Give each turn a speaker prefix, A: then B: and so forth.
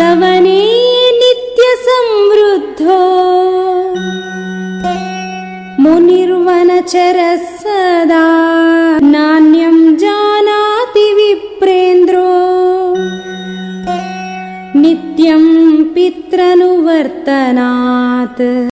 A: तवने नित्यसंवृद्धो। मुनिर्वनचरः सदा नान्यं जानाति विप्रेन्द्रो। नित्यं पित्रनुवर्तनात्।